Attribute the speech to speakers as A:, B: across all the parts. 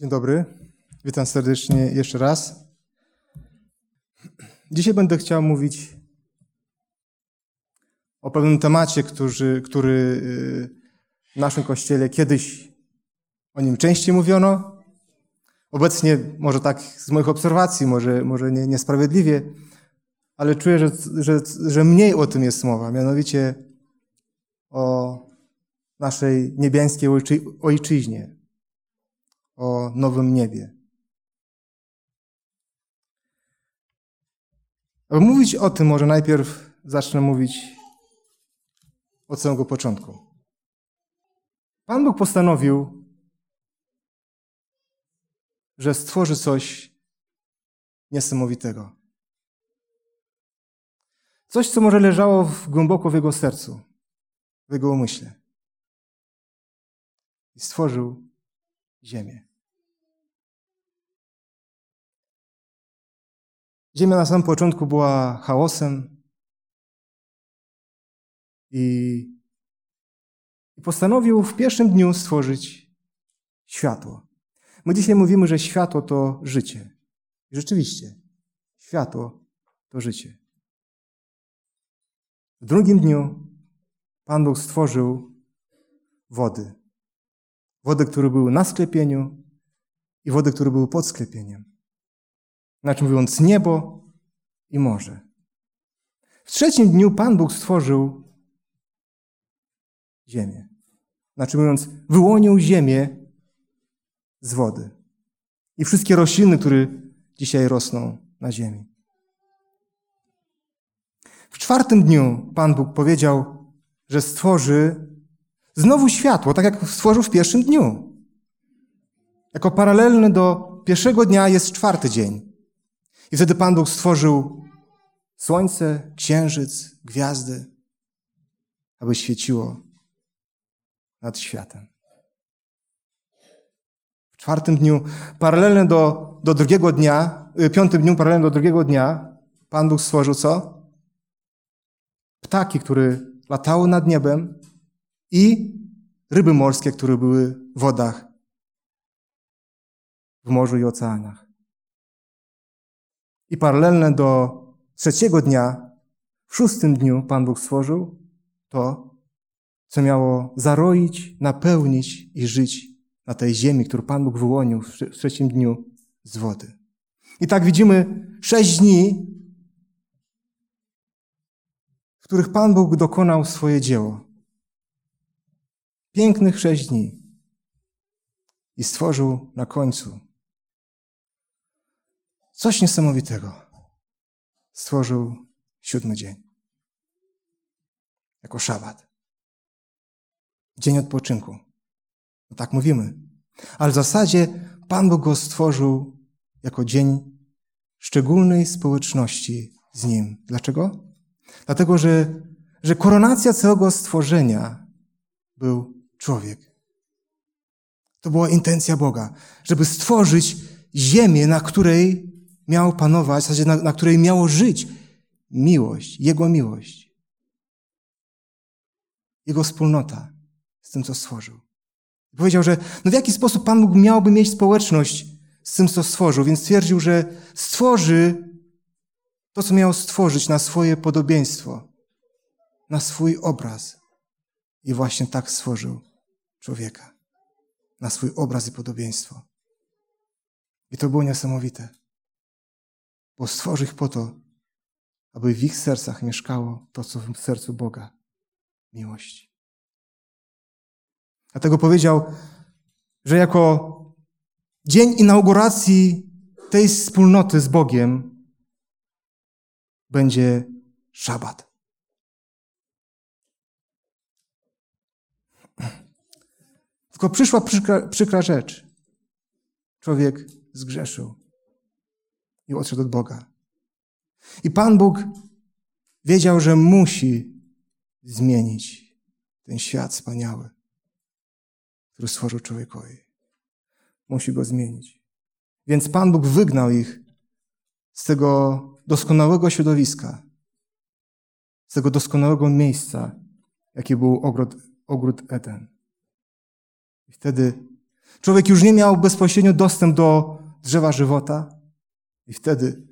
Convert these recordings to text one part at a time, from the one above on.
A: Dzień dobry, witam serdecznie jeszcze raz. Dzisiaj będę chciał mówić o pewnym temacie, który, który w naszym kościele kiedyś o nim częściej mówiono. Obecnie, może tak z moich obserwacji, może, może nie, niesprawiedliwie, ale czuję, że, że, że mniej o tym jest mowa, mianowicie o naszej niebiańskiej ojczy, ojczyźnie, o nowym niebie. Aby mówić o tym, może najpierw zacznę mówić od samego początku. Pan Bóg postanowił, że stworzy coś niesamowitego. Coś, co może leżało w, głęboko w jego sercu, w jego umyśle. I stworzył ziemię. Ziemia na samym początku była chaosem i, postanowił w pierwszym dniu stworzyć światło. My dzisiaj mówimy, że światło to życie. Rzeczywiście, światło to życie. W drugim dniu Pan Bóg stworzył wody. Wody, które były na sklepieniu i wody, które były pod sklepieniem. Inaczej mówiąc, niebo i morze. W trzecim dniu Pan Bóg stworzył ziemię. Znaczy mówiąc, wyłonił ziemię z wody. I wszystkie rośliny, które dzisiaj rosną na ziemi. W czwartym dniu Pan Bóg powiedział, że stworzy znowu światło, tak jak stworzył w pierwszym dniu. Jako paralelny do pierwszego dnia jest czwarty dzień. I wtedy Pan Bóg stworzył słońce, księżyc, gwiazdy, aby świeciło nad światem. W czwartym dniu, paralelnie do, do drugiego dnia, y, piątym dniu, paralelnie do drugiego dnia, Pan Bóg stworzył co? Ptaki, które latały nad niebem i ryby morskie, które były w wodach, w morzu i oceanach. I paralelne do trzeciego dnia, w szóstym dniu Pan Bóg stworzył to, co miało zaroić, napełnić i żyć na tej ziemi, którą Pan Bóg wyłonił w trzecim dniu z wody. I tak widzimy sześć dni, w których Pan Bóg dokonał swoje dzieło. Pięknych sześć dni. I stworzył na końcu Coś niesamowitego. Stworzył siódmy dzień. Jako szabat. Dzień odpoczynku. No tak mówimy. Ale w zasadzie Pan Bóg go stworzył jako dzień szczególnej społeczności z Nim. Dlaczego? Dlatego, że, że koronacja całego stworzenia był człowiek. To była intencja Boga, żeby stworzyć ziemię, na której miał panować, w zasadzie na, na której miało żyć miłość, Jego miłość. Jego wspólnota z tym, co stworzył. Powiedział, że no w jaki sposób Pan Bóg miałby mieć społeczność z tym, co stworzył, więc stwierdził, że stworzy to, co miał stworzyć na swoje podobieństwo, na swój obraz. I właśnie tak stworzył człowieka. Na swój obraz i podobieństwo. I to było niesamowite bo stworzy ich po to, aby w ich sercach mieszkało to, co w sercu Boga miłość. Dlatego powiedział, że jako dzień inauguracji tej wspólnoty z Bogiem będzie szabat. Tylko przyszła przykra, przykra rzecz. Człowiek zgrzeszył i odszedł od Boga. I Pan Bóg wiedział, że musi zmienić ten świat wspaniały, który stworzył człowiekowi. Musi go zmienić. Więc Pan Bóg wygnał ich z tego doskonałego środowiska, z tego doskonałego miejsca, jakie był ogród, ogród Eden. I wtedy Człowiek już nie miał bezpośrednio dostęp do drzewa żywota i wtedy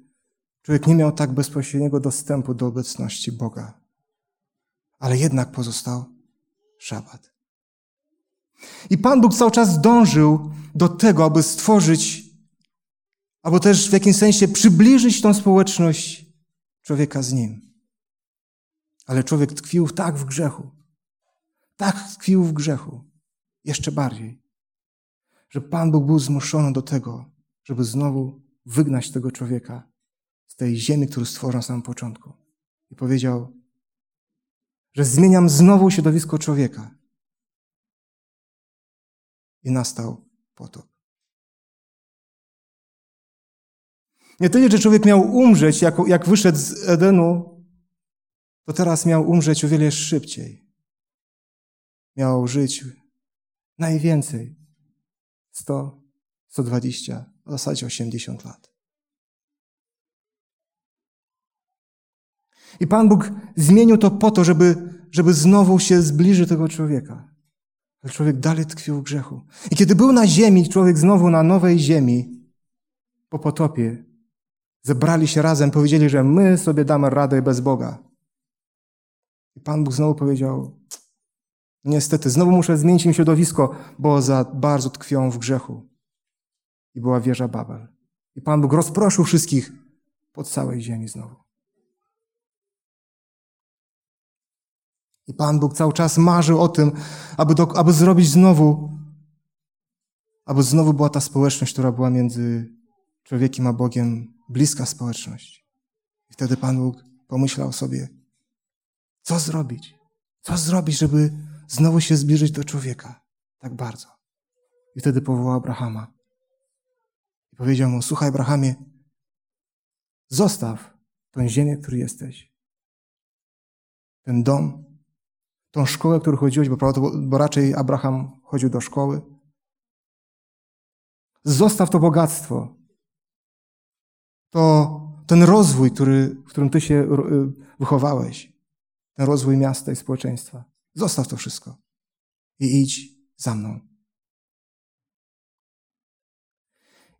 A: człowiek nie miał tak bezpośredniego dostępu do obecności Boga. Ale jednak pozostał szabat. I Pan Bóg cały czas dążył do tego, aby stworzyć, albo też w jakimś sensie przybliżyć tą społeczność człowieka z Nim. Ale człowiek tkwił tak w grzechu, tak tkwił w grzechu, jeszcze bardziej, że Pan Bóg był zmuszony do tego, żeby znowu wygnać tego człowieka z tej ziemi, którą stworzył na samym początku. I powiedział, że zmieniam znowu środowisko człowieka. I nastał potop. Nie tyle, że człowiek miał umrzeć, jak, jak wyszedł z Edenu, to teraz miał umrzeć o wiele szybciej. Miał żyć najwięcej 100, 120, w zasadzie 80 lat. I Pan Bóg zmienił to po to, żeby, żeby znowu się zbliżyć tego człowieka. Ale człowiek dalej tkwił w grzechu. I kiedy był na ziemi, człowiek znowu na nowej ziemi, po potopie, zebrali się razem, powiedzieli, że my sobie damy radę bez Boga. I Pan Bóg znowu powiedział, niestety, znowu muszę zmienić im środowisko, bo za bardzo tkwią w grzechu. I była wieża Babel. I Pan Bóg rozproszył wszystkich po całej ziemi znowu. I Pan Bóg cały czas marzył o tym, aby, do, aby zrobić znowu, aby znowu była ta społeczność, która była między człowiekiem a Bogiem, bliska społeczność. I wtedy Pan Bóg pomyślał sobie, co zrobić? Co zrobić, żeby znowu się zbliżyć do człowieka tak bardzo? I wtedy powołał Abrahama. I powiedział mu, słuchaj Abrahamie, zostaw tę ziemię, w której jesteś. Ten dom, tą szkołę, którą chodziłeś, bo, bo raczej Abraham chodził do szkoły. Zostaw to bogactwo. To ten rozwój, który, w którym ty się y, wychowałeś. Ten rozwój miasta i społeczeństwa. Zostaw to wszystko. I idź za mną.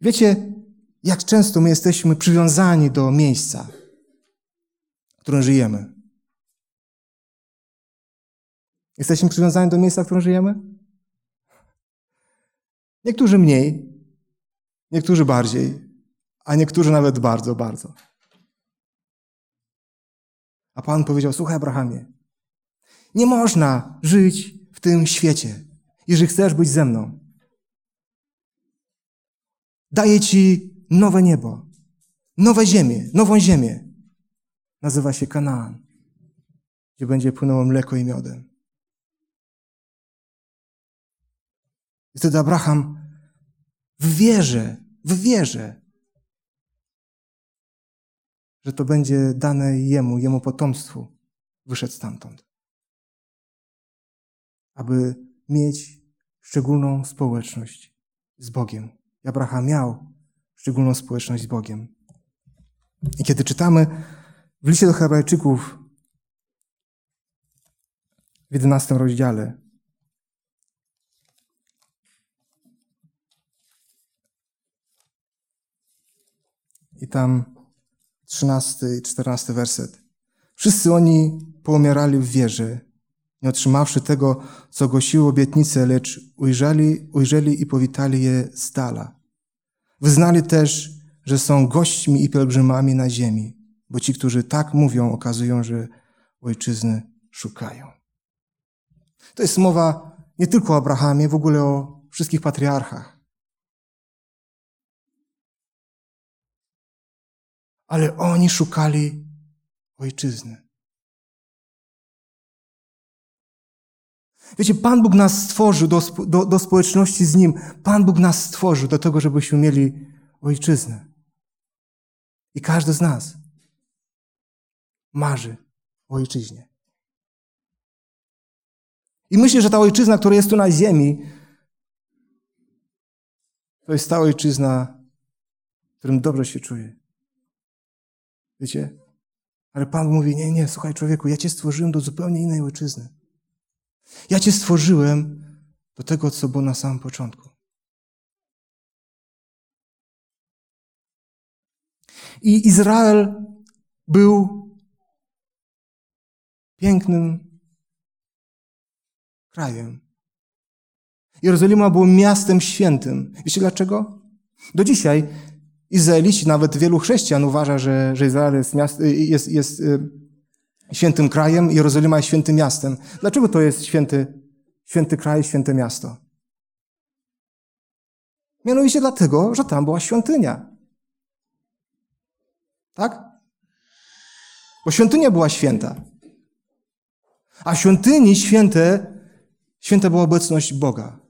A: Wiecie, jak często my jesteśmy przywiązani do miejsca, w którym żyjemy. Jesteśmy przywiązani do miejsca, w którym żyjemy? Niektórzy mniej, niektórzy bardziej, a niektórzy nawet bardzo, bardzo. A Pan powiedział: Słuchaj, Abrahamie, nie można żyć w tym świecie, jeżeli chcesz być ze mną. Daję ci nowe niebo, nowe ziemię, nową ziemię. Nazywa się Kanaan, gdzie będzie płynęło mleko i miodem. I wtedy Abraham w wierze, w wierze, że to będzie dane jemu, jemu potomstwu, wyszedł stamtąd. Aby mieć szczególną społeczność z Bogiem. Abraham miał szczególną społeczność z Bogiem. I kiedy czytamy w liście do Hebrajczyków w 11 rozdziale, I tam trzynasty i czternasty werset. Wszyscy oni poumierali w wierze, nie otrzymawszy tego, co głosiły obietnice, lecz ujrzeli, ujrzeli i powitali je z dala. Wyznali też, że są gośćmi i pielgrzymami na ziemi, bo ci, którzy tak mówią, okazują, że ojczyzny szukają. To jest mowa nie tylko o Abrahamie, w ogóle o wszystkich patriarchach. ale oni szukali ojczyzny. Wiecie, Pan Bóg nas stworzył do, do, do społeczności z Nim. Pan Bóg nas stworzył do tego, żebyśmy mieli ojczyznę. I każdy z nas marzy o ojczyźnie. I myślę, że ta ojczyzna, która jest tu na ziemi, to jest ta ojczyzna, w którym dobrze się czuję. Wiecie? Ale Pan mówi, nie, nie, słuchaj człowieku, ja Cię stworzyłem do zupełnie innej ojczyzny. Ja Cię stworzyłem do tego, co było na samym początku. I Izrael był pięknym krajem. Jerozolima było miastem świętym. Wiecie dlaczego? Do dzisiaj Izraelici, nawet wielu chrześcijan uważa, że, że Izrael jest, miast, jest, jest y, świętym krajem, Jerozolima jest świętym miastem. Dlaczego to jest święty, święty kraj, święte miasto? Mianowicie dlatego, że tam była świątynia. Tak? Bo świątynia była święta. A świątyni święte, święta była obecność Boga.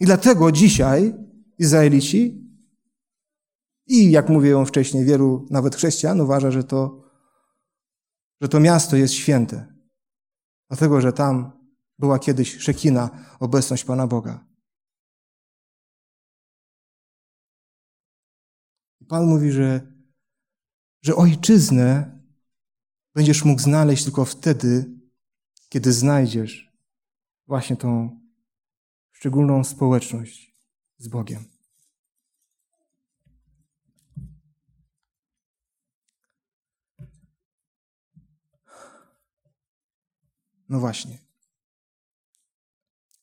A: I dlatego dzisiaj Izraelici i jak mówiłem wcześniej, wielu nawet chrześcijan uważa, że to, że to miasto jest święte. Dlatego, że tam była kiedyś Szekina, obecność Pana Boga. Pan mówi, że, że ojczyznę będziesz mógł znaleźć tylko wtedy, kiedy znajdziesz właśnie tą szczególną społeczność z Bogiem. No właśnie.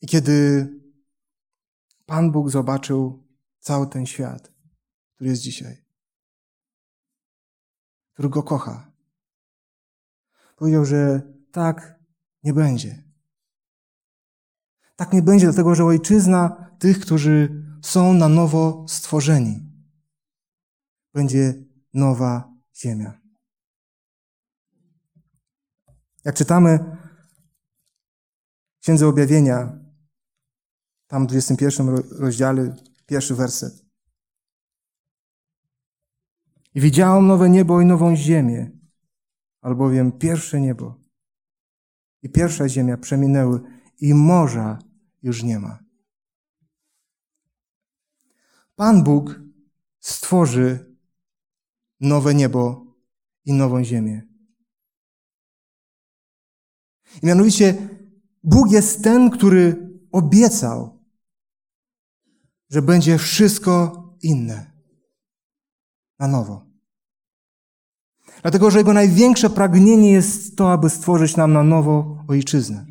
A: I kiedy Pan Bóg zobaczył cały ten świat, który jest dzisiaj, który go kocha, powiedział, że tak nie będzie. Tak nie będzie, dlatego że ojczyzna tych, którzy są na nowo stworzeni, będzie nowa ziemia. Jak czytamy Księdze Objawienia, tam w 21 rozdziale, pierwszy werset. I widziałam nowe niebo i nową ziemię, albowiem pierwsze niebo i pierwsza ziemia przeminęły i morza już nie ma. Pan Bóg stworzy nowe niebo i nową ziemię. I mianowicie Bóg jest ten, który obiecał, że będzie wszystko inne na nowo. Dlatego, że Jego największe pragnienie jest to, aby stworzyć nam na nowo ojczyznę.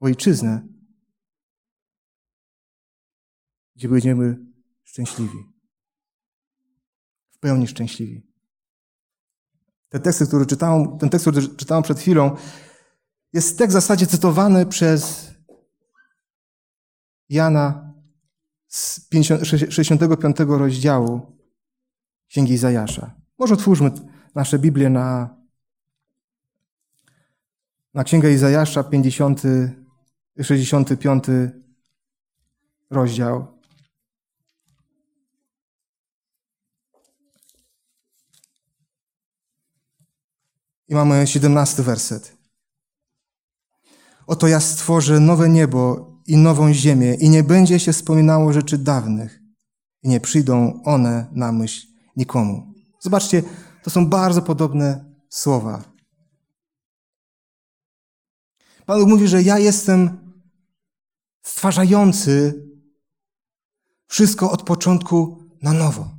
A: Ojczyznę, gdzie będziemy szczęśliwi. W pełni szczęśliwi. Te teksty, które czytałem, ten tekst, który czytałem przed chwilą, jest tekst w zasadzie cytowany przez Jana z 65 rozdziału Księgi Izajasza. Może otwórzmy nasze Biblię na, na Księgę Izajasza, 50, 65 rozdział. I mamy 17 werset. Oto ja stworzę nowe niebo i nową ziemię i nie będzie się wspominało rzeczy dawnych i nie przyjdą one na myśl nikomu. Zobaczcie, to są bardzo podobne słowa. Pan mówi, że ja jestem stwarzający wszystko od początku na nowo.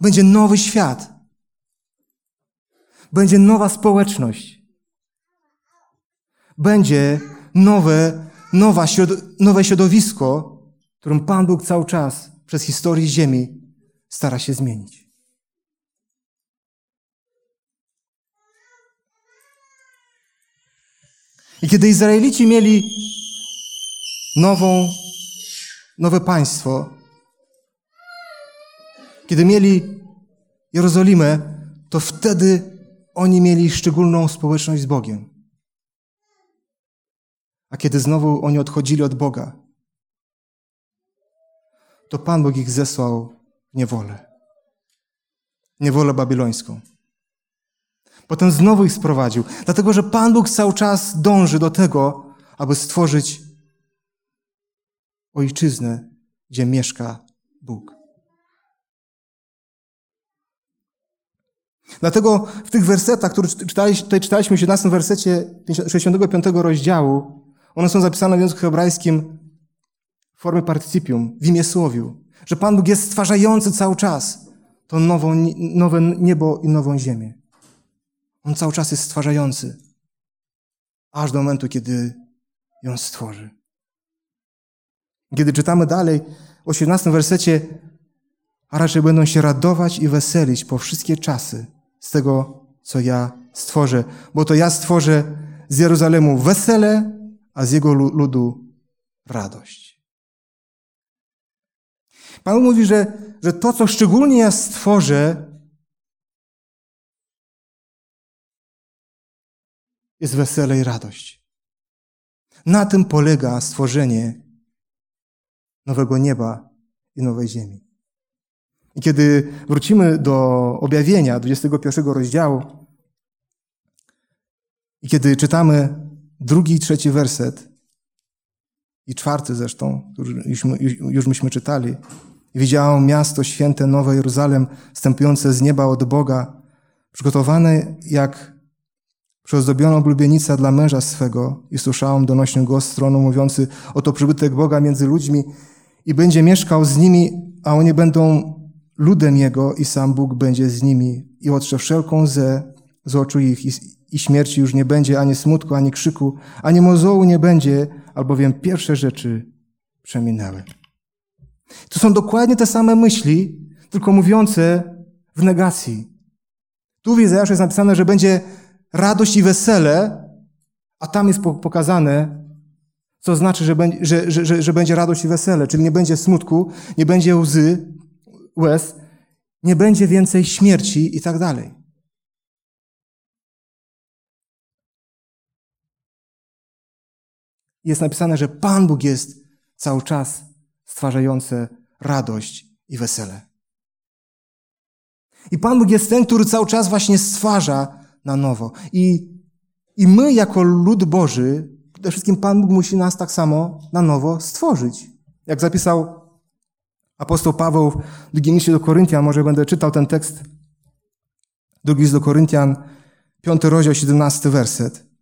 A: Będzie nowy świat. Będzie nowa społeczność. Będzie nowe, nowa, nowe środowisko, którym Pan Bóg cały czas przez historię Ziemi stara się zmienić. I kiedy Izraelici mieli nową, nowe państwo, kiedy mieli Jerozolimę, to wtedy oni mieli szczególną społeczność z Bogiem. A kiedy znowu oni odchodzili od Boga, to Pan Bóg ich zesłał w niewolę. Niewolę babilońską. Potem znowu ich sprowadził, dlatego że Pan Bóg cały czas dąży do tego, aby stworzyć ojczyznę, gdzie mieszka Bóg. Dlatego w tych wersetach, które czytaliśmy, tutaj czytaliśmy w 17 wersecie 65 rozdziału, one są zapisane w języku hebrajskim formy partycypium, w imię słowiu, że Pan Bóg jest stwarzający cały czas to nową, nowe niebo i nową ziemię. On cały czas jest stwarzający, aż do momentu, kiedy ją stworzy. Kiedy czytamy dalej, w 18 wersecie, a raczej będą się radować i weselić po wszystkie czasy z tego, co ja stworzę, bo to ja stworzę z Jeruzalemu wesele, a z jego ludu radość. Pan mówi, że, że to, co szczególnie ja stworzę, jest wesele i radość. Na tym polega stworzenie nowego nieba i nowej ziemi. I kiedy wrócimy do objawienia 21 rozdziału i kiedy czytamy drugi i trzeci werset i czwarty zresztą, już, już, myśmy czytali, widziałem miasto święte, nowe Jeruzalem, wstępujące z nieba od Boga, przygotowane jak przeozdobiona oblubienica dla męża swego i słyszałem donośny głos stronu mówiący, oto przybytek Boga między ludźmi i będzie mieszkał z nimi, a oni będą ludem Jego i sam Bóg będzie z nimi i otrze wszelką ze z oczu ich i, i śmierci już nie będzie, ani smutku, ani krzyku, ani mozołu nie będzie, albowiem pierwsze rzeczy przeminęły. To są dokładnie te same myśli, tylko mówiące w negacji. Tu w Izajaszu jest napisane, że będzie radość i wesele, a tam jest pokazane, co znaczy, że, że, że, że będzie radość i wesele, czyli nie będzie smutku, nie będzie łzy, łez, nie będzie więcej śmierci i tak dalej. Jest napisane, że Pan Bóg jest cały czas stwarzający radość i wesele. I Pan Bóg jest ten, który cały czas właśnie stwarza na nowo. I, i my, jako lud Boży, przede wszystkim Pan Bóg musi nas tak samo na nowo stworzyć. Jak zapisał apostoł Paweł w drugim liście do Koryntian, może będę czytał ten tekst. Drugi list do Koryntian, piąty rozdział, siedemnasty werset.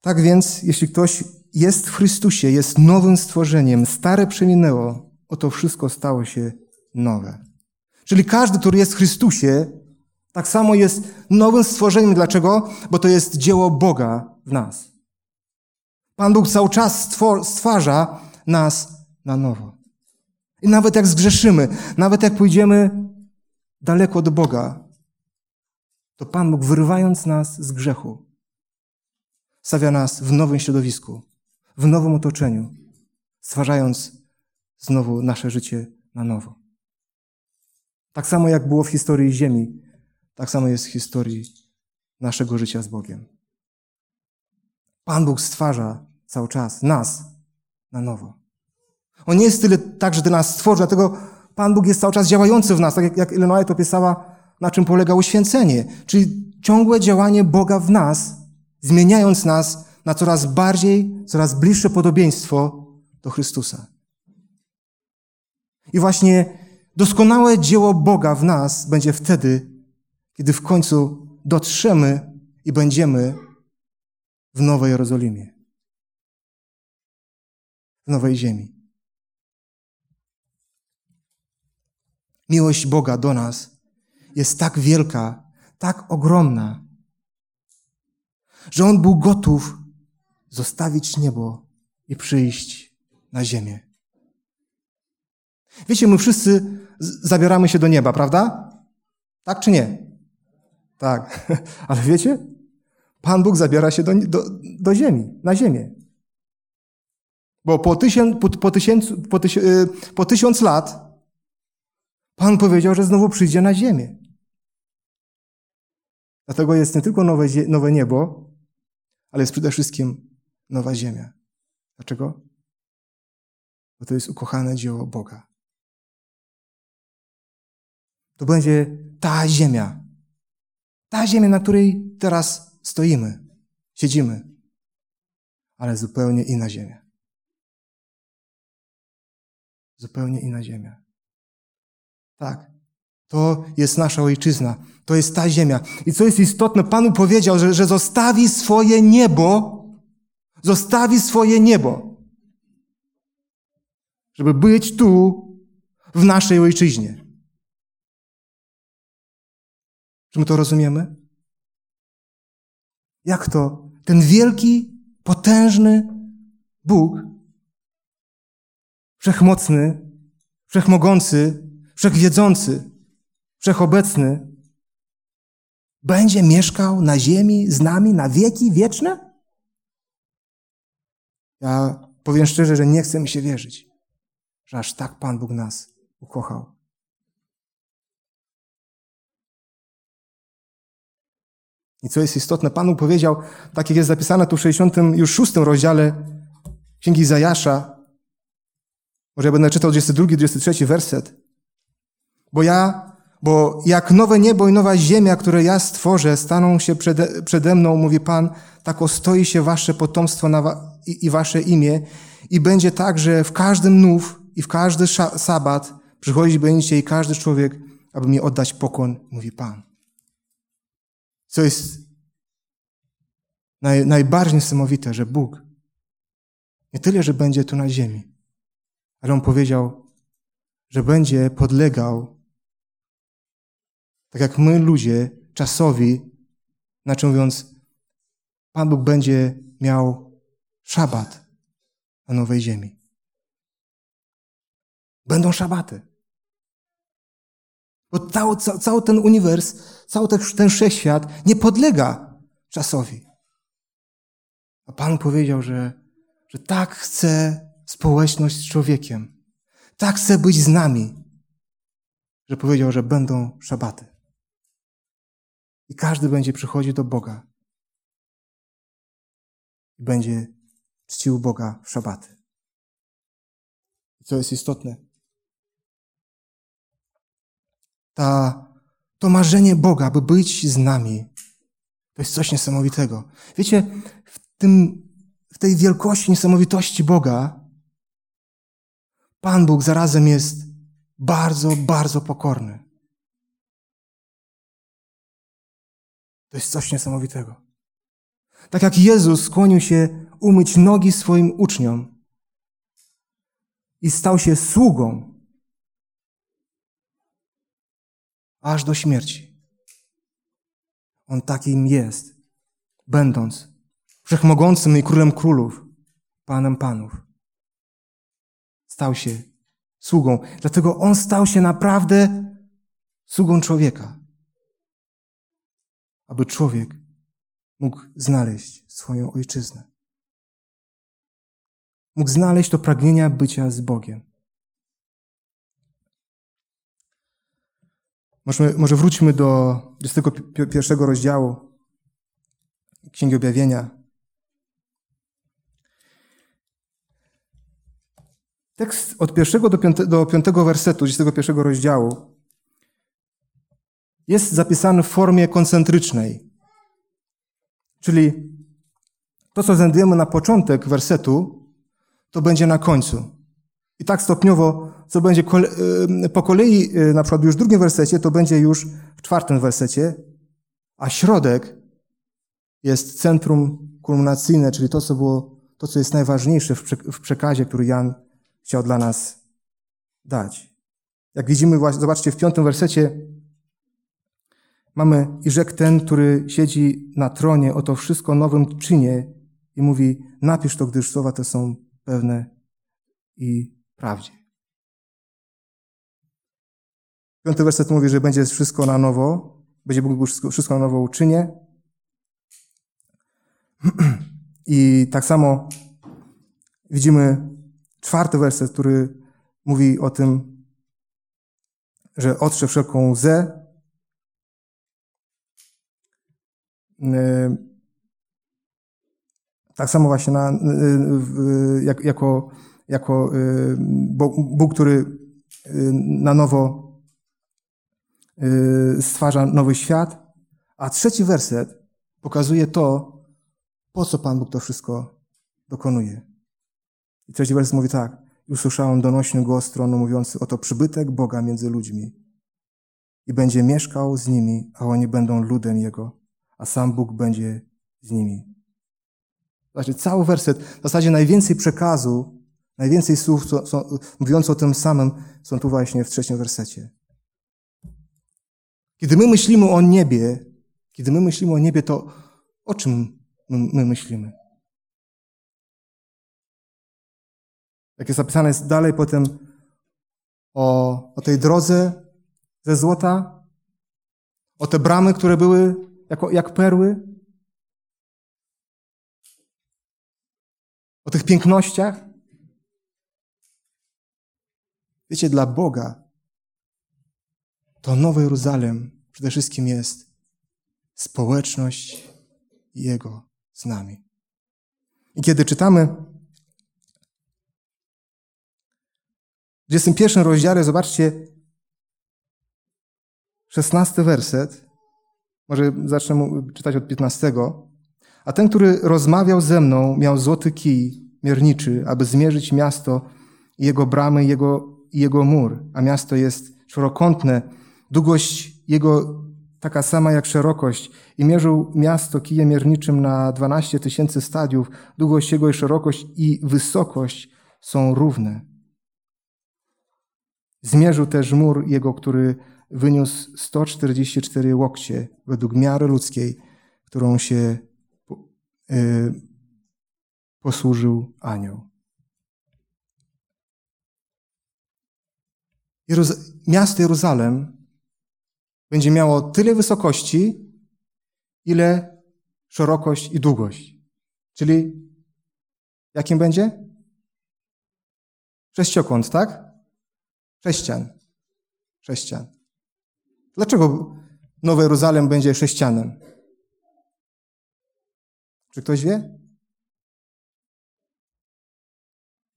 A: Tak więc, jeśli ktoś jest w Chrystusie, jest nowym stworzeniem, stare przeminęło, oto wszystko stało się nowe. Czyli każdy, który jest w Chrystusie, tak samo jest nowym stworzeniem. Dlaczego? Bo to jest dzieło Boga w nas. Pan Bóg cały czas stwarza nas na nowo. I nawet jak zgrzeszymy, nawet jak pójdziemy daleko od Boga, to Pan Bóg, wyrywając nas z grzechu, stawia nas w nowym środowisku, w nowym otoczeniu, stwarzając znowu nasze życie na nowo. Tak samo jak było w historii Ziemi, tak samo jest w historii naszego życia z Bogiem. Pan Bóg stwarza cały czas nas na nowo. On nie jest tyle tak, że do nas stworzy, dlatego Pan Bóg jest cały czas działający w nas, tak jak, jak Illinois to pisała, na czym polega uświęcenie, czyli ciągłe działanie Boga w nas, zmieniając nas na coraz bardziej, coraz bliższe podobieństwo do Chrystusa. I właśnie doskonałe dzieło Boga w nas będzie wtedy, kiedy w końcu dotrzemy i będziemy w Nowej Jerozolimie, w Nowej Ziemi. Miłość Boga do nas jest tak wielka, tak ogromna, że On był gotów zostawić niebo i przyjść na ziemię. Wiecie, my wszyscy zabieramy się do nieba, prawda? Tak czy nie? Tak. Ale wiecie? Pan Bóg zabiera się do, do, do ziemi, na ziemię. Bo po, tysiąc, po, po, po, y, po tysiąc lat Pan powiedział, że znowu przyjdzie na ziemię. Dlatego jest nie tylko nowe, nowe niebo, ale jest przede wszystkim nowa ziemia. Dlaczego? Bo to jest ukochane dzieło Boga. To będzie ta ziemia. Ta ziemia, na której teraz stoimy, siedzimy, ale zupełnie inna ziemia. Zupełnie inna ziemia. Tak. To jest nasza ojczyzna. To jest ta ziemia. I co jest istotne, Panu powiedział, że, że zostawi swoje niebo, zostawi swoje niebo, żeby być tu, w naszej ojczyźnie. Czy my to rozumiemy? Jak to? Ten wielki, potężny Bóg, wszechmocny, wszechmogący, wszechwiedzący, wszechobecny, będzie mieszkał na ziemi z nami na wieki wieczne? Ja powiem szczerze, że nie chcę mi się wierzyć, że aż tak Pan Bóg nas ukochał. I co jest istotne, Pan powiedział, tak jak jest zapisane tu w 66 rozdziale Księgi Zajasza, może ja będę czytał 22, 23 werset. Bo ja, bo jak nowe niebo i nowa ziemia, które ja stworzę, staną się przede, przede mną, mówi Pan, tak ostoi się wasze potomstwo na, i, i wasze imię i będzie tak, że w każdym nów i w każdy sabat przychodzić będziecie i każdy człowiek, aby mi oddać pokłon, mówi Pan. Co jest naj, najbardziej niesamowite, że Bóg nie tyle, że będzie tu na ziemi, ale On powiedział, że będzie podlegał, tak jak my ludzie, czasowi, znaczy mówiąc, Pan Bóg będzie miał szabat na nowej ziemi. Będą szabaty. Bo cały, cały ten uniwers, cały ten, wszechświat nie podlega czasowi. A Pan powiedział, że, że tak chce społeczność z człowiekiem. Tak chce być z nami, że powiedział, że będą szabaty. I każdy będzie przychodził do Boga. I będzie czcił Boga w szabaty. I co jest istotne? Ta, to marzenie Boga, by być z nami, to jest coś niesamowitego. Wiecie, w, tym, w tej wielkości, niesamowitości Boga, Pan Bóg zarazem jest bardzo, bardzo pokorny. To jest coś niesamowitego. Tak jak Jezus skłonił się umyć nogi swoim uczniom i stał się sługą aż do śmierci. On takim jest, będąc wszechmogącym i królem królów, panem panów. Stał się sługą. Dlatego on stał się naprawdę sługą człowieka. Aby człowiek mógł znaleźć swoją ojczyznę. Mógł znaleźć to pragnienia bycia z Bogiem. Może, może wróćmy do 21 rozdziału Księgi Objawienia. Tekst od pierwszego do, do piątego wersetu 21 rozdziału jest zapisany w formie koncentrycznej. Czyli to, co znajdujemy na początek wersetu, to będzie na końcu. I tak stopniowo, co będzie y, po kolei, y, na przykład już w drugim wersecie, to będzie już w czwartym wersecie, a środek jest centrum kulminacyjne, czyli to, co było, to, co jest najważniejsze w przekazie, który Jan chciał dla nas dać. Jak widzimy, zobaczcie, w piątym wersecie mamy i rzekł ten, który siedzi na tronie, oto wszystko nowym czynie i mówi, napisz to, gdyż słowa te są pewne i prawdzie. Piąty werset mówi, że będzie wszystko na nowo, będzie Bóg wszystko, wszystko na nowo uczynie. I tak samo widzimy czwarty werset, który mówi o tym, że otrze wszelką łzę. Yy, tak samo właśnie na, yy, jako jako y, Bóg, który y, na nowo y, stwarza nowy świat. A trzeci werset pokazuje to, po co Pan Bóg to wszystko dokonuje. I trzeci werset mówi tak. Usłyszałem donośny głos tronu mówiący, oto przybytek Boga między ludźmi. i będzie mieszkał z nimi, a oni będą ludem Jego, a sam Bóg będzie z nimi. Zobaczcie, cały werset, w zasadzie najwięcej przekazu, najwięcej słów co, co, mówiąc o tym samym są tu właśnie w trzecim wersecie. Kiedy my myślimy o niebie, kiedy my myślimy o niebie, to o czym my, my myślimy? Jak jest zapisane jest dalej potem o, o tej drodze ze złota, o te bramy, które były jako, jak perły, o tych pięknościach. Wiecie, dla Boga to Nowy Jeruzalem przede wszystkim jest społeczność Jego z nami. I kiedy czytamy w 21 rozdziale, zobaczcie, 16 werset, może zacznę czytać od 15. A ten, który rozmawiał ze mną, miał złoty kij mierniczy, aby zmierzyć miasto jego bramy jego, i jego mur. A miasto jest czworokątne, długość jego taka sama jak szerokość. I mierzył miasto kijem mierniczym na 12 tysięcy stadiów. Długość jego i szerokość i wysokość są równe. Zmierzył też mur jego, który wyniósł 144 łokcie według miary ludzkiej, którą się y, posłużył anioł. Jeruz miasto Jeruzalem będzie miało tyle wysokości, ile szerokość i długość. Czyli jakim będzie? Sześciokąt, tak? Sześcian. Sześcian. Dlaczego Nowy Jeruzalem będzie sześcianem? Czy ktoś wie?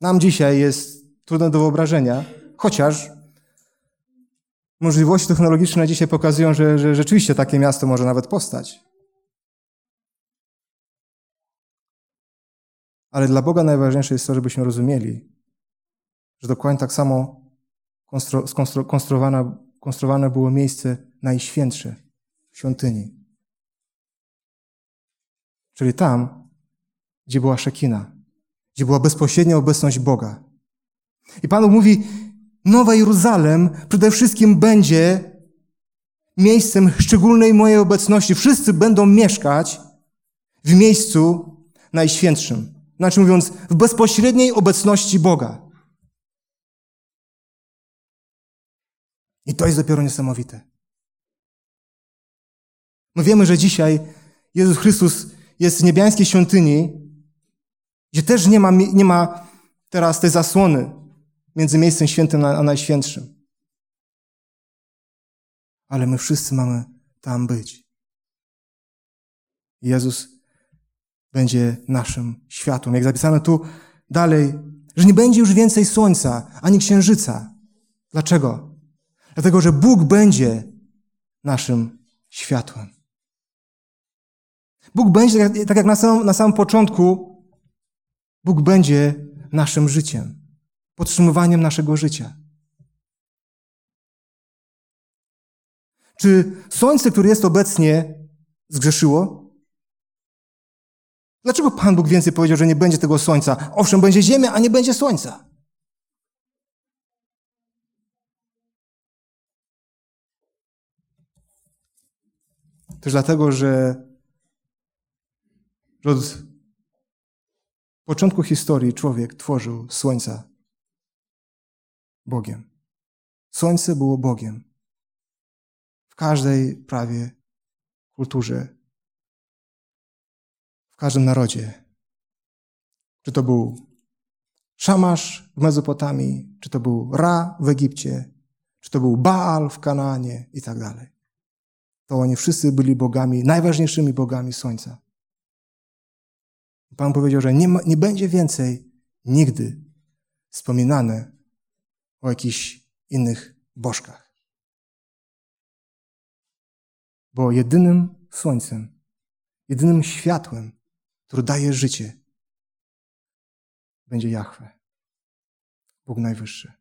A: Nam dzisiaj jest trudne do wyobrażenia, chociaż możliwości technologiczne dzisiaj pokazują, że, że rzeczywiście takie miasto może nawet powstać. Ale dla Boga najważniejsze jest to, żebyśmy rozumieli, że dokładnie tak samo konstru, było miejsce najświętsze w świątyni. Czyli tam, gdzie była Szekina, gdzie była bezpośrednia obecność Boga. I Pan mówi, Nowy Jeruzalem przede wszystkim będzie miejscem szczególnej mojej obecności. Wszyscy będą mieszkać w miejscu najświętszym. Znaczy mówiąc, w bezpośredniej obecności Boga. I to jest dopiero niesamowite. My wiemy, że dzisiaj Jezus Chrystus jest w niebiańskiej świątyni, gdzie też nie ma, nie ma teraz tej zasłony między miejscem świętym a najświętszym. Ale my wszyscy mamy tam być. Jezus będzie naszym światłem. Jak zapisano tu dalej, że nie będzie już więcej słońca ani księżyca. Dlaczego? Dlatego, że Bóg będzie naszym światłem. Bóg będzie, tak jak na samym, na samym początku, Bóg będzie naszym życiem, podtrzymywaniem naszego życia. Czy słońce, które jest obecnie, zgrzeszyło? Dlaczego Pan Bóg więcej powiedział, że nie będzie tego słońca? Owszem, będzie ziemia, a nie będzie słońca. Też dlatego, że od początku historii człowiek tworzył słońca Bogiem. Słońce było Bogiem. W każdej prawie kulturze, w każdym narodzie. Czy to był Szamasz w Mezopotamii, czy to był Ra w Egipcie, czy to był Baal w Kanaanie i tak dalej to oni wszyscy byli bogami, najważniejszymi bogami Słońca. Pan powiedział, że nie, ma, nie będzie więcej nigdy wspominane o jakichś innych bożkach. Bo jedynym słońcem, jedynym światłem, które daje życie, będzie Jahwe, Bóg Najwyższy.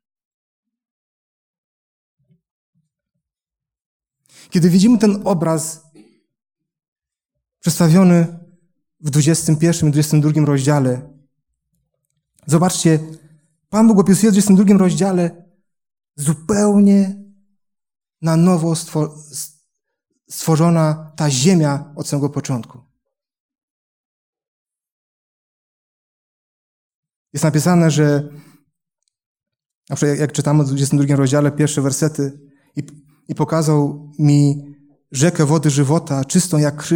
A: Kiedy widzimy ten obraz przedstawiony w 21 i 22 rozdziale, zobaczcie, Pan Bóg opisuje w 22 rozdziale zupełnie na nowo stworzona ta ziemia od samego początku. Jest napisane, że na przykład jak czytamy w 22 rozdziale pierwsze wersety i, i pokazał mi rzekę wody żywota, czystą jak,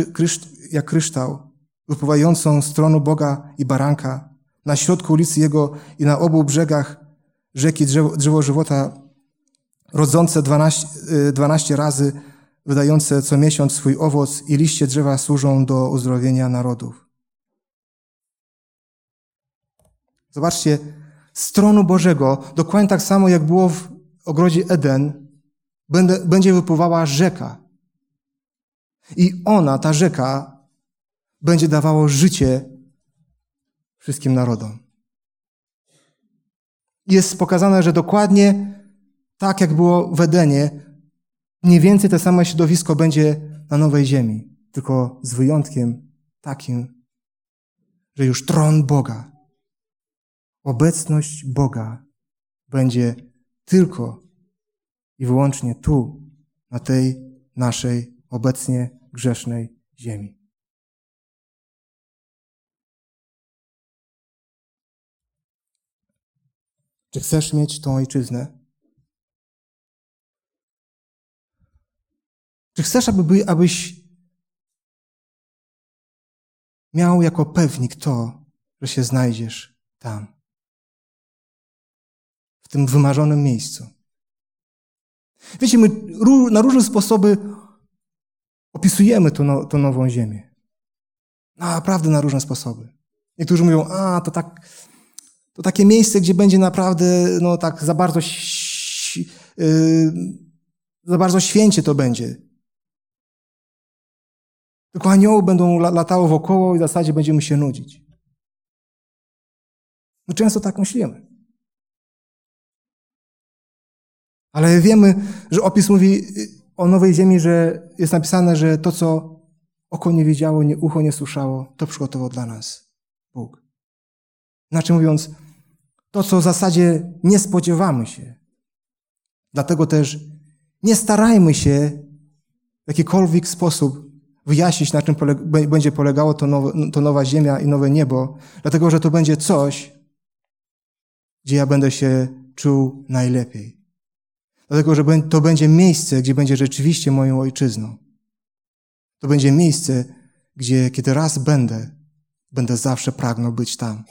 A: jak kryształ, wypływającą z tronu Boga i baranka, na środku ulicy Jego i na obu brzegach rzeki drzewo, drzewo żywota, rodzące 12, 12 razy, wydające co miesiąc swój owoc i liście drzewa służą do uzdrowienia narodów. Zobaczcie, z tronu Bożego, dokładnie tak samo jak było w ogrodzie Eden, będzie wypływała rzeka. I ona, ta rzeka, będzie dawało życie wszystkim narodom. Jest pokazane, że dokładnie tak jak było w Edenie, mniej więcej to samo środowisko będzie na nowej ziemi, tylko z wyjątkiem takim, że już tron Boga, obecność Boga będzie tylko i wyłącznie tu, na tej naszej obecnie grzesznej ziemi. Czy chcesz mieć tą ojczyznę? Czy chcesz, aby, abyś miał jako pewnik to, że się znajdziesz tam, w tym wymarzonym miejscu? Wiecie, my na różne sposoby opisujemy tą, no, nową ziemię. Naprawdę na różne sposoby. Niektórzy mówią, a to tak, to takie miejsce, gdzie będzie naprawdę, no tak za bardzo, yy, za bardzo święcie to będzie. Tylko anioły będą latało wokoło i w zasadzie będziemy się nudzić. My często tak myślimy. Ale wiemy, że opis mówi y, o nowej ziemi, że jest napisane, że to, co oko nie widziało, nie ucho nie słyszało, to przygotował dla nas Bóg. Inaczej mówiąc, to, co w zasadzie nie spodziewamy się. Dlatego też nie starajmy się w jakikolwiek sposób wyjaśnić, na czym będzie polegało to, to nowa ziemia i nowe niebo, dlatego że to będzie coś, gdzie ja będę się czuł najlepiej. Dlatego, że to będzie miejsce, gdzie będzie rzeczywiście moją ojczyzną. To będzie miejsce, gdzie kiedy raz będę, będę zawsze pragnął być tam.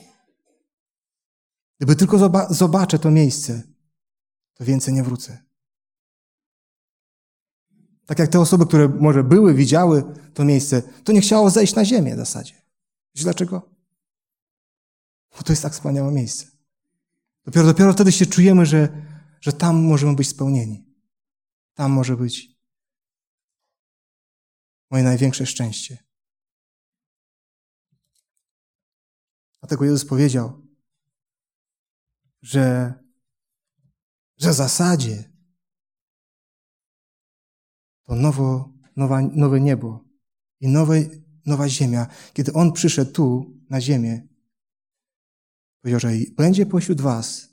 A: Gdyby tylko zobaczę to miejsce, to więcej nie wrócę. Tak jak te osoby, które może były, widziały to miejsce, to nie chciało zejść na ziemię w zasadzie. Wiesz dlaczego? Bo to jest tak wspaniałe miejsce. Dopiero, dopiero wtedy się czujemy, że, że tam możemy być spełnieni. Tam może być moje największe szczęście. Dlatego Jezus powiedział, że, że w zasadzie to nowo, nowa, nowe niebo i nowe, nowa ziemia. Kiedy On przyszedł tu, na ziemię, powiedział, że będzie pośród was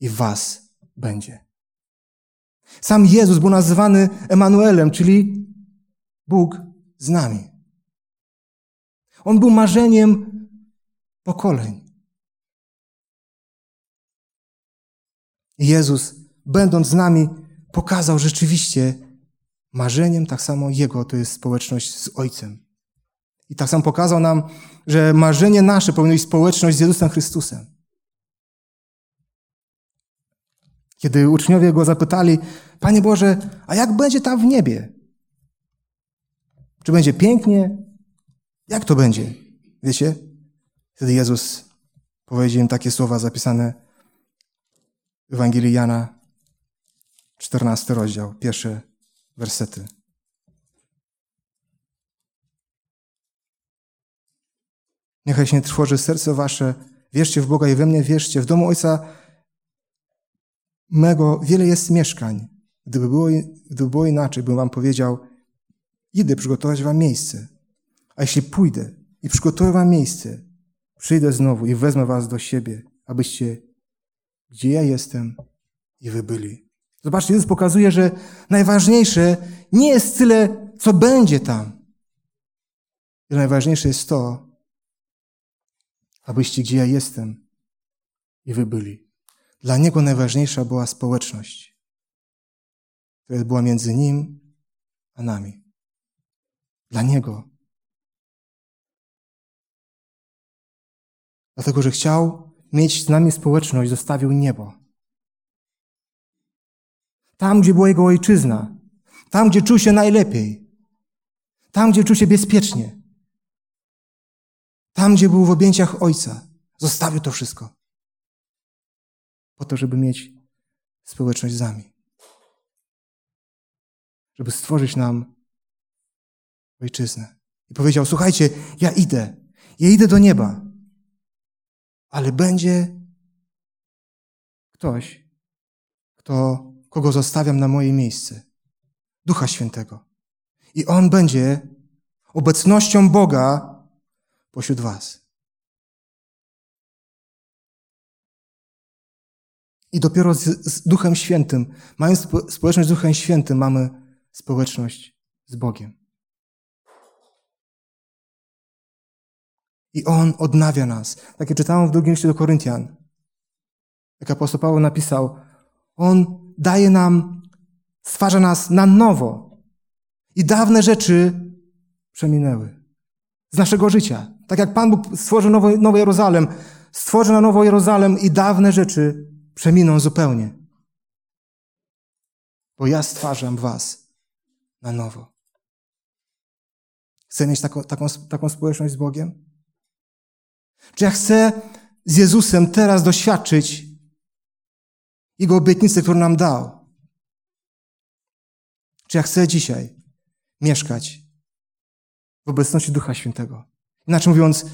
A: i was będzie. Sam Jezus był nazywany Emanuelem, czyli Bóg z nami. On był marzeniem pokoleń. Jezus, będąc z nami, pokazał rzeczywiście, marzeniem tak samo Jego to jest społeczność z Ojcem. I tak samo pokazał nam, że marzenie nasze powinno być społeczność z Jezusem Chrystusem. Kiedy uczniowie go zapytali, Panie Boże, a jak będzie tam w niebie? Czy będzie pięknie? Jak to będzie? Wiecie? Wtedy Jezus powiedział im takie słowa zapisane Ewangelii Jana, 14 rozdział, pierwsze wersety. Niechaj się nie trwoży serce wasze, wierzcie w Boga i we mnie wierzcie. W domu Ojca mego wiele jest mieszkań. Gdyby było, gdyby było inaczej, bym wam powiedział, idę przygotować wam miejsce. A jeśli pójdę i przygotuję wam miejsce, przyjdę znowu i wezmę was do siebie, abyście, gdzie ja jestem, i wy byli. Zobaczcie, Jezus pokazuje, że najważniejsze nie jest tyle, co będzie tam. Najważniejsze jest to, abyście, gdzie ja jestem, i wy byli. Dla Niego najważniejsza była społeczność, która była między Nim a nami. Dla Niego. Dlatego, że chciał mieć z nami społeczność, zostawił niebo. Tam, gdzie była Jego ojczyzna. Tam, gdzie czuł się najlepiej. Tam, gdzie czuł się bezpiecznie. Tam, gdzie był w objęciach Ojca. Zostawił to wszystko. Po to, żeby mieć społeczność z nami. Żeby stworzyć nam ojczyznę. I powiedział: Słuchajcie, ja idę. Ja idę do nieba. Ale będzie ktoś, kto, kogo zostawiam na moje miejsce. Ducha Świętego. I on będzie obecnością Boga pośród Was. I dopiero z, z Duchem Świętym, mając społeczność z Duchem Świętym, mamy społeczność z Bogiem. I On odnawia nas. Tak jak czytałem w drugim liście do Koryntian. Jak apostoł Paweł napisał, On daje nam, stwarza nas na nowo. I dawne rzeczy przeminęły. Z naszego życia. Tak jak Pan Bóg stworzył Nowy, Nowy Jerozolem, stworzy na Nowo Jerozolem i dawne rzeczy przeminą zupełnie. Bo ja stwarzam was na nowo. Chcę mieć taką, taką, taką społeczność z Bogiem? Czy ja chcę z Jezusem teraz doświadczyć Jego obietnicy, którą nam dał? Czy ja chcę dzisiaj mieszkać w obecności Ducha Świętego? Inaczej mówiąc,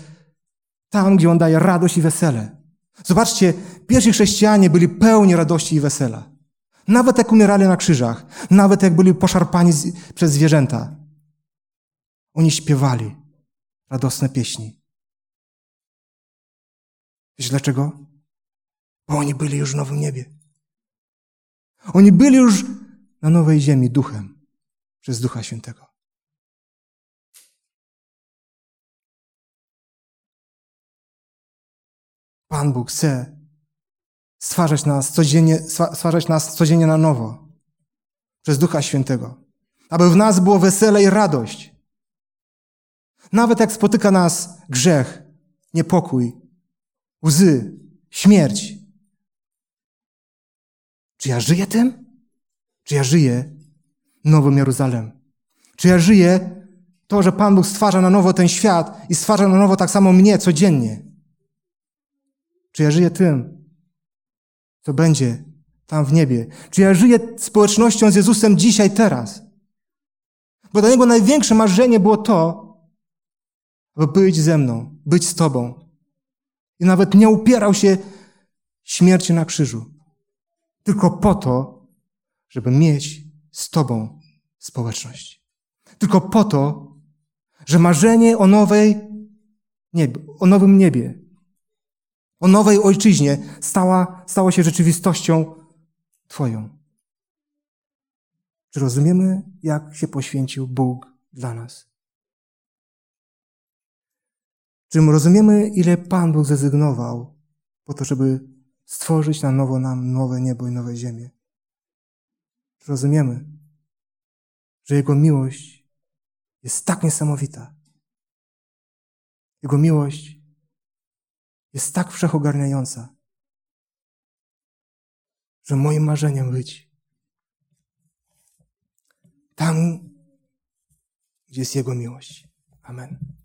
A: tam, gdzie On daje radość i wesele. Zobaczcie, pierwsi chrześcijanie byli pełni radości i wesela. Nawet jak umierali na krzyżach, nawet jak byli poszarpani przez zwierzęta, oni śpiewali radosne pieśni. Wiesz dlaczego? Bo oni byli już w nowym niebie. Oni byli już na nowej ziemi duchem przez Ducha Świętego. Pan Bóg chce stwarzać nas codziennie, stwarzać nas codziennie na nowo przez Ducha Świętego, aby w nas było wesele i radość. Nawet jak spotyka nas grzech, niepokój, łzy, śmierć. Czy ja żyję tym? Czy ja żyję Nowym Jeruzalem? Czy ja żyję to, że Pan Bóg stwarza na nowo ten świat i stwarza na nowo tak samo mnie codziennie? Czy ja żyję tym, co będzie tam w niebie? Czy ja żyję społecznością z Jezusem dzisiaj, teraz? Bo dla Niego największe marzenie było to, aby być ze mną, być z Tobą. I nawet nie upierał się śmierci na krzyżu. Tylko po to, żeby mieć z Tobą społeczność. Tylko po to, że marzenie o nowej niebie, o nowym niebie, o nowej ojczyźnie stała, stało się rzeczywistością Twoją. Czy rozumiemy, jak się poświęcił Bóg dla nas? Czy rozumiemy, ile Pan Bóg zrezygnował po to, żeby stworzyć na nowo nam nowe niebo i nowe ziemię? Rozumiemy, że Jego miłość jest tak niesamowita? Jego miłość jest tak wszechogarniająca, że moim marzeniem być tam, gdzie jest Jego miłość. Amen.